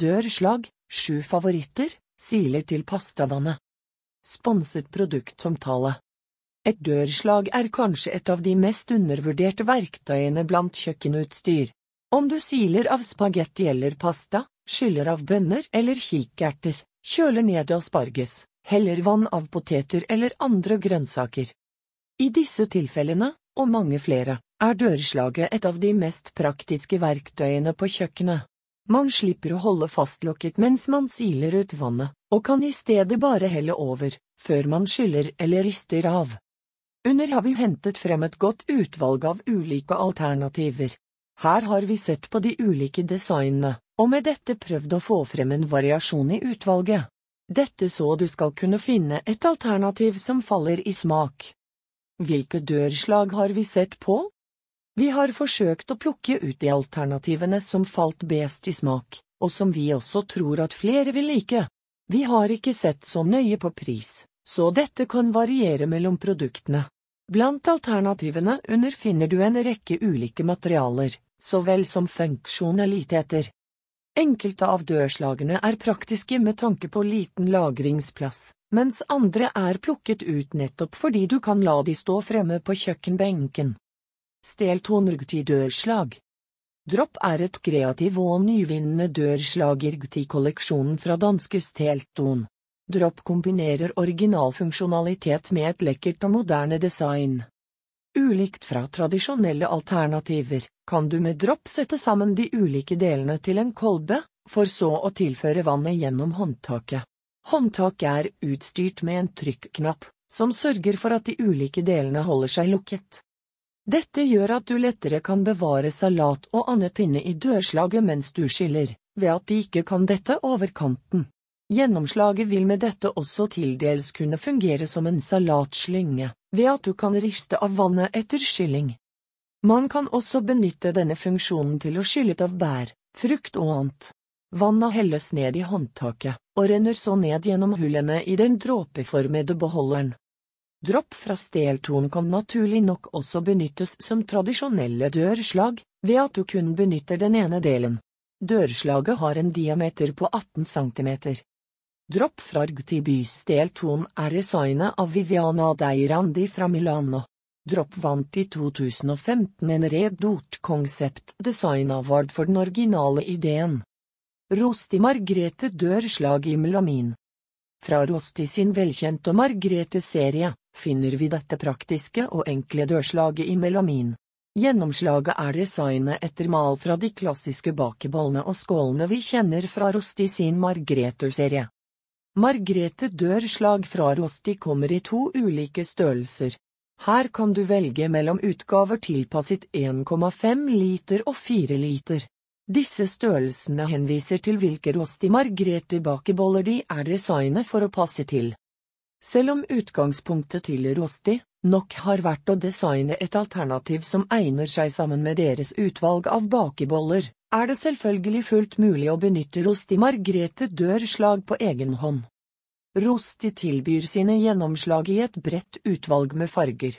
Dørslag, sju favoritter, siler til pastavannet. Sponset produktomtale. Et dørslag er kanskje et av de mest undervurderte verktøyene blant kjøkkenutstyr. Om du siler av spagetti eller pasta, skyller av bønner eller kikerter, kjøler ned asparges, heller vann av poteter eller andre grønnsaker. I disse tilfellene, og mange flere, er dørslaget et av de mest praktiske verktøyene på kjøkkenet. Man slipper å holde fastlokket mens man siler ut vannet, og kan i stedet bare helle over, før man skyller eller rister av. Under har vi hentet frem et godt utvalg av ulike alternativer. Her har vi sett på de ulike designene, og med dette prøvd å få frem en variasjon i utvalget. Dette så du skal kunne finne et alternativ som faller i smak. Hvilke dørslag har vi sett på? Vi har forsøkt å plukke ut de alternativene som falt best i smak, og som vi også tror at flere vil like. Vi har ikke sett så nøye på pris, så dette kan variere mellom produktene. Blant alternativene under finner du en rekke ulike materialer, så vel som funksjonaliteter. Enkelte av dørslagene er praktiske med tanke på liten lagringsplass, mens andre er plukket ut nettopp fordi du kan la de stå fremme på kjøkkenbenken. Steltonrgti dørslag Dropp er et kreativ og nyvinnende dørslagergti-kolleksjonen fra danske Stelton. Dropp kombinerer originalfunksjonalitet med et lekkert og moderne design. Ulikt fra tradisjonelle alternativer, kan du med dropp sette sammen de ulike delene til en kolbe, for så å tilføre vannet gjennom håndtaket. Håndtaket er utstyrt med en trykknapp, som sørger for at de ulike delene holder seg lukket. Dette gjør at du lettere kan bevare salat og annet inne i dørslaget mens du skyller, ved at de ikke kan dette over kanten. Gjennomslaget vil med dette også til dels kunne fungere som en salatslynge, ved at du kan riste av vannet etter skylling. Man kan også benytte denne funksjonen til å skylle ut av bær, frukt og annet. Vannet helles ned i håndtaket, og renner så ned gjennom hullene i den dråpeformede beholderen. Dropp fra stelton kan naturlig nok også benyttes som tradisjonelle dørslag, ved at du kun benytter den ene delen. Dørslaget har en diameter på 18 cm. Dropp fra Rgtibys stelton er designet av Viviana Deirandi fra Milano. Dropp vant i 2015 en Red Dort Concept Design Award for den originale ideen. Rosti Margrete dørslag i melamin. Fra Rosti sin velkjente Margrete-serie, finner vi dette praktiske og enkle dørslaget i melamin. Gjennomslaget er designet etter mal fra de klassiske bakebollene og skålene vi kjenner fra Rosti sin Margrethe-serie. Margrethe dørslag fra Rosti kommer i to ulike størrelser. Her kan du velge mellom utgaver tilpasset 1,5 liter og 4 liter. Disse størrelsene henviser til hvilke Rosti Margrethe-bakeboller de er designet for å passe til. Selv om utgangspunktet til Rosti nok har vært å designe et alternativ som egner seg sammen med deres utvalg av bakeboller, er det selvfølgelig fullt mulig å benytte Rosti Margrethe dørslag på egen hånd. Rosti tilbyr sine gjennomslag i et bredt utvalg med farger.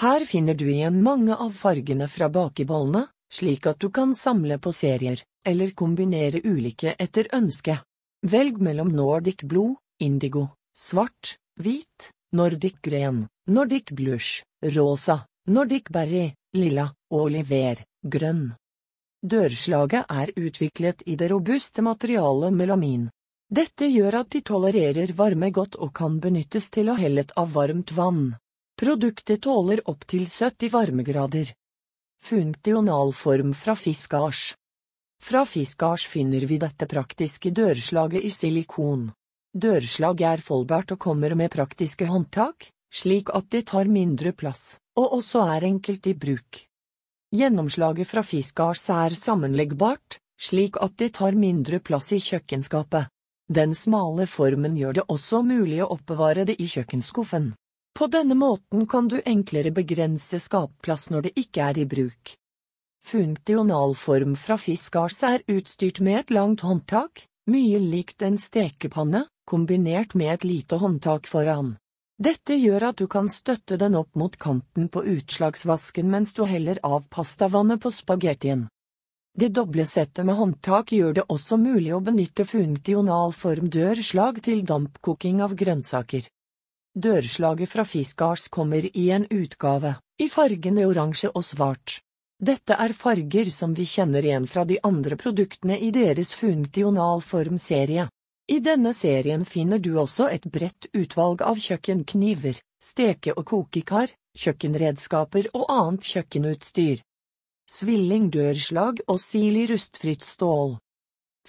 Her finner du igjen mange av fargene fra bakebollene, slik at du kan samle på serier, eller kombinere ulike etter ønske. Velg mellom Nordic blod, Indigo, Svart, hvit, Nordic Green, Nordic Blush, rosa, Nordic Berry, lilla, oliver, grønn. Dørslaget er utviklet i det robuste materialet melamin. Dette gjør at de tolererer varme godt og kan benyttes til å helle av varmt vann. Produktet tåler opptil 70 varmegrader. Funktionalform fra fiskasj. Fra fiskasj finner vi dette praktiske dørslaget i silikon. Dørslag er foldbart og kommer med praktiske håndtak, slik at det tar mindre plass, og også er enkelt i bruk. Gjennomslaget fra Fiskars er sammenleggbart, slik at det tar mindre plass i kjøkkenskapet. Den smale formen gjør det også mulig å oppbevare det i kjøkkenskuffen. På denne måten kan du enklere begrense skapplass når det ikke er i bruk. Funktionalform fra Fiskars er utstyrt med et langt håndtak, mye likt en stekepanne, kombinert med et lite håndtak foran. Dette gjør at du kan støtte den opp mot kanten på utslagsvasken mens du heller av pastavannet på spagettien. Det doble settet med håndtak gjør det også mulig å benytte funktionalform dørslag til dampkoking av grønnsaker. Dørslaget fra Fiskars kommer i en utgave, i fargene oransje og svart. Dette er farger som vi kjenner igjen fra de andre produktene i deres funktionalform-serie. I denne serien finner du også et bredt utvalg av kjøkkenkniver, steke- og kokekar, kjøkkenredskaper og annet kjøkkenutstyr. Svilling dørslag og sil i rustfritt stål.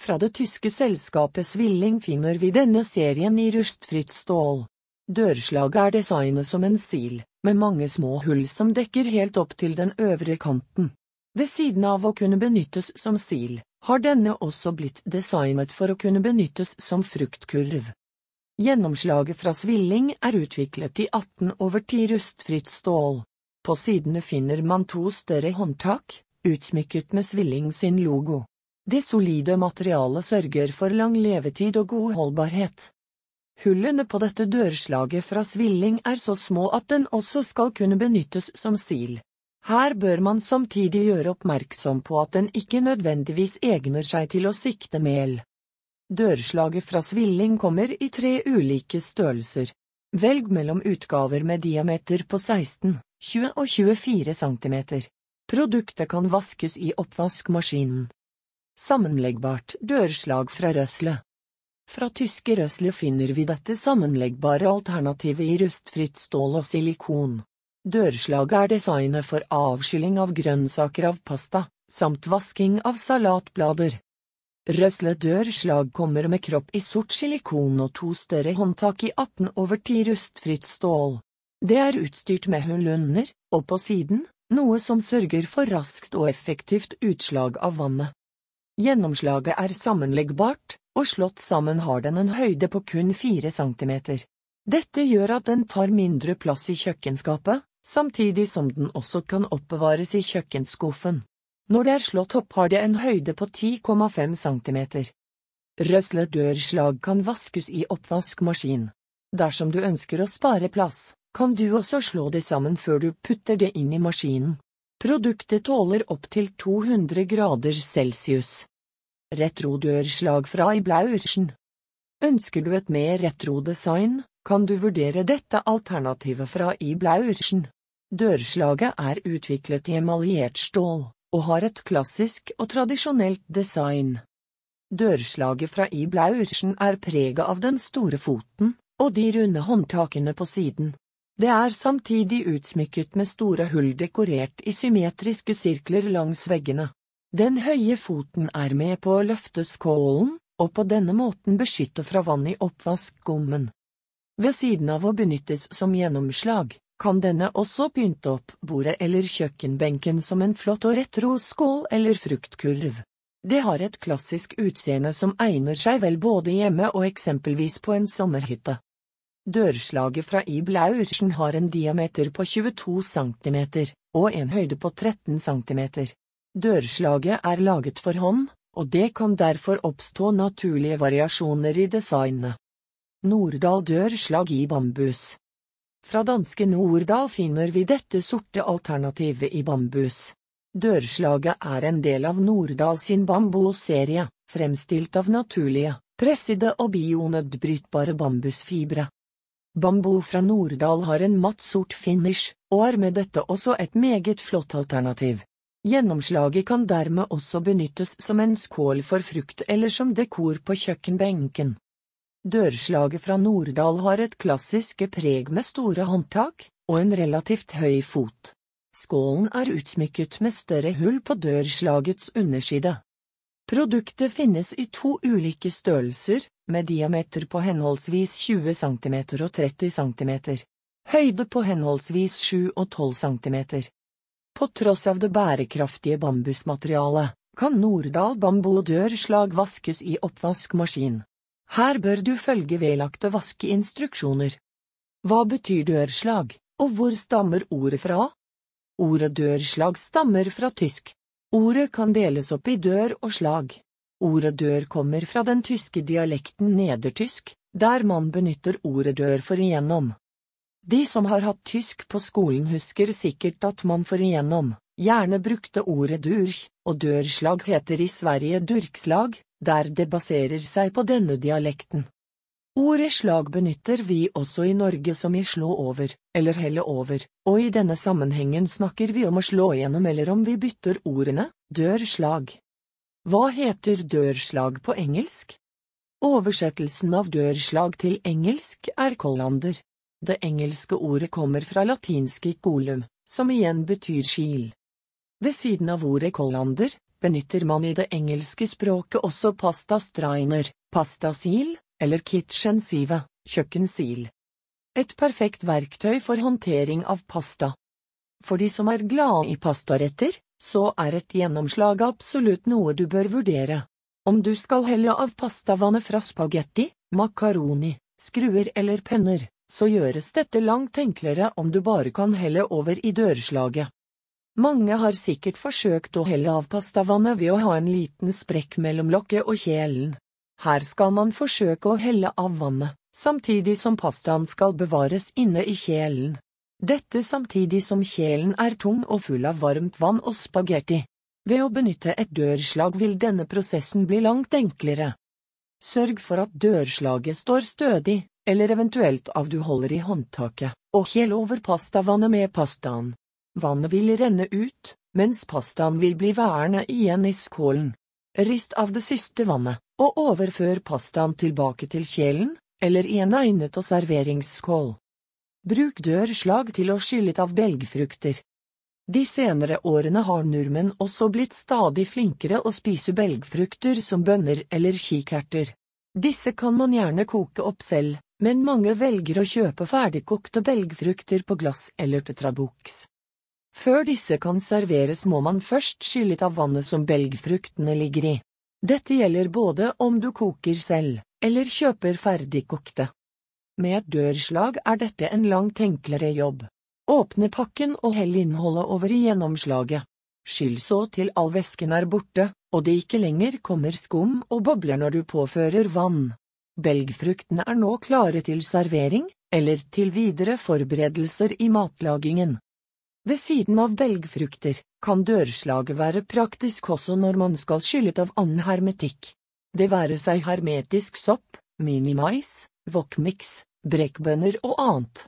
Fra det tyske selskapet Svilling finner vi denne serien i rustfritt stål. Dørslaget er designet som en sil, med mange små hull som dekker helt opp til den øvre kanten. Ved siden av å kunne benyttes som sil, har denne også blitt designet for å kunne benyttes som fruktkurv. Gjennomslaget fra Svilling er utviklet i 18 over 10 rustfritt stål. På sidene finner man to større håndtak, utsmykket med Svilling sin logo. Det solide materialet sørger for lang levetid og god holdbarhet. Hullene på dette dørslaget fra Svilling er så små at den også skal kunne benyttes som sil. Her bør man samtidig gjøre oppmerksom på at den ikke nødvendigvis egner seg til å sikte mel. Dørslaget fra Svilling kommer i tre ulike størrelser. Velg mellom utgaver med diameter på 16, 20 og 24 cm. Produktet kan vaskes i oppvaskmaskinen. Sammenleggbart dørslag fra Røsle Fra tyske Røsle finner vi dette sammenleggbare alternativet i rustfritt stål og silikon. Dørslaget er designet for avskylling av grønnsaker av pasta, samt vasking av salatblader. Røsle dørslag kommer med kropp i sort silikon og to større håndtak i 18 over 10 rustfritt stål. Det er utstyrt med hull under, og på siden, noe som sørger for raskt og effektivt utslag av vannet. Gjennomslaget er sammenleggbart, og slått sammen har den en høyde på kun 4 cm. Dette gjør at den tar mindre plass i kjøkkenskapet, samtidig som den også kan oppbevares i kjøkkenskuffen. Når det er slått opp har det en høyde på 10,5 cm. Røslet dørslag kan vaskes i oppvaskmaskin. Dersom du ønsker å spare plass, kan du også slå det sammen før du putter det inn i maskinen. Produktet tåler opptil 200 grader celsius. Retrodørslag fra Iblaursen Ønsker du et mer retro-design, kan du vurdere dette alternativet fra Iblaursen. Dørslaget er utviklet i emaljert stål, og har et klassisk og tradisjonelt design. Dørslaget fra I. Blaursen er preget av den store foten og de runde håndtakene på siden. Det er samtidig utsmykket med store hull dekorert i symmetriske sirkler langs veggene. Den høye foten er med på å løfte skålen, og på denne måten beskytte fra vann i oppvaskgommen. Ved siden av å benyttes som gjennomslag, kan denne også pynte opp bordet eller kjøkkenbenken som en flott og retro skål eller fruktkurv. Det har et klassisk utseende som egner seg vel både hjemme og eksempelvis på en sommerhytte. Dørslaget fra I. Blaursen har en diameter på 22 cm og en høyde på 13 cm. Dørslaget er laget for hånd, og det kan derfor oppstå naturlige variasjoner i designet. Nordahl dørslag i bambus fra danske Nordal finner vi dette sorte alternativet i bambus. Dørslaget er en del av Nordahl sin bambusserie, fremstilt av naturlige, pressede og bionedbrytbare bambusfibre. Bambu fra Nordahl har en matt sort finish, og er med dette også et meget flott alternativ. Gjennomslaget kan dermed også benyttes som en skål for frukt eller som dekor på kjøkkenbenken. Dørslaget fra Norddal har et klassiske preg med store håndtak og en relativt høy fot. Skålen er utsmykket med større hull på dørslagets underside. Produktet finnes i to ulike størrelser, med diameter på henholdsvis 20 cm og 30 cm. Høyde på henholdsvis 7 og 12 cm. På tross av det bærekraftige bambusmaterialet, kan Nordahl bambodørslag vaskes i oppvaskmaskin. Her bør du følge vedlagte vaskeinstruksjoner. Hva betyr dørslag, og hvor stammer ordet fra? Ordet dørslag stammer fra tysk. Ordet kan deles opp i dør og slag. Ordet dør kommer fra den tyske dialekten nedertysk, der man benytter ordet dør for igjennom. De som har hatt tysk på skolen husker sikkert at man for igjennom gjerne brukte ordet durch, og dørslag heter i Sverige durkslag, der det baserer seg på denne dialekten. Ordet slag benytter vi også i Norge som i slå over, eller helle over, og i denne sammenhengen snakker vi om å slå gjennom eller om vi bytter ordene, dørslag. Hva heter dørslag på engelsk? Oversettelsen av dørslag til engelsk er collander. Det engelske ordet kommer fra latinske colum, som igjen betyr skil. Ved siden av ordet kollander, benytter man i det engelske språket også pasta strainer, pasta sil, eller kitchen sieve, kjøkkensil. Et perfekt verktøy for håndtering av pasta. For de som er glade i pastaretter, så er et gjennomslag absolutt noe du bør vurdere. Om du skal helle av pastavannet fra spagetti, makaroni, skruer eller penner, så gjøres dette langt enklere om du bare kan helle over i dørslaget. Mange har sikkert forsøkt å helle av pastavannet ved å ha en liten sprekk mellom lokket og kjelen. Her skal man forsøke å helle av vannet, samtidig som pastaen skal bevares inne i kjelen. Dette samtidig som kjelen er tung og full av varmt vann og spagetti. Ved å benytte et dørslag vil denne prosessen bli langt enklere. Sørg for at dørslaget står stødig, eller eventuelt av du holder i håndtaket, og hell over pastavannet med pastaen. Vannet vil renne ut, mens pastaen vil bli værende igjen i skålen. Rist av det siste vannet, og overfør pastaen tilbake til kjelen, eller i en egnet og serveringsskål. Bruk dørslag til å skylle av belgfrukter. De senere årene har nordmenn også blitt stadig flinkere å spise belgfrukter som bønner eller kikerter. Disse kan man gjerne koke opp selv, men mange velger å kjøpe ferdigkokte belgfrukter på glass eller tetraboks. Før disse kan serveres må man først skylle av vannet som belgfruktene ligger i. Dette gjelder både om du koker selv, eller kjøper ferdigkokte. Med et dørslag er dette en langt enklere jobb. Åpne pakken og hell innholdet over i gjennomslaget. Skyll så til all væsken er borte, og det ikke lenger kommer skum og bobler når du påfører vann. Belgfruktene er nå klare til servering, eller til videre forberedelser i matlagingen. Ved siden av belgfrukter kan dørslaget være praktisk også når man skal skylle av annen hermetikk. Det være seg hermetisk sopp, minimais, wokmix, brekkbønner og annet.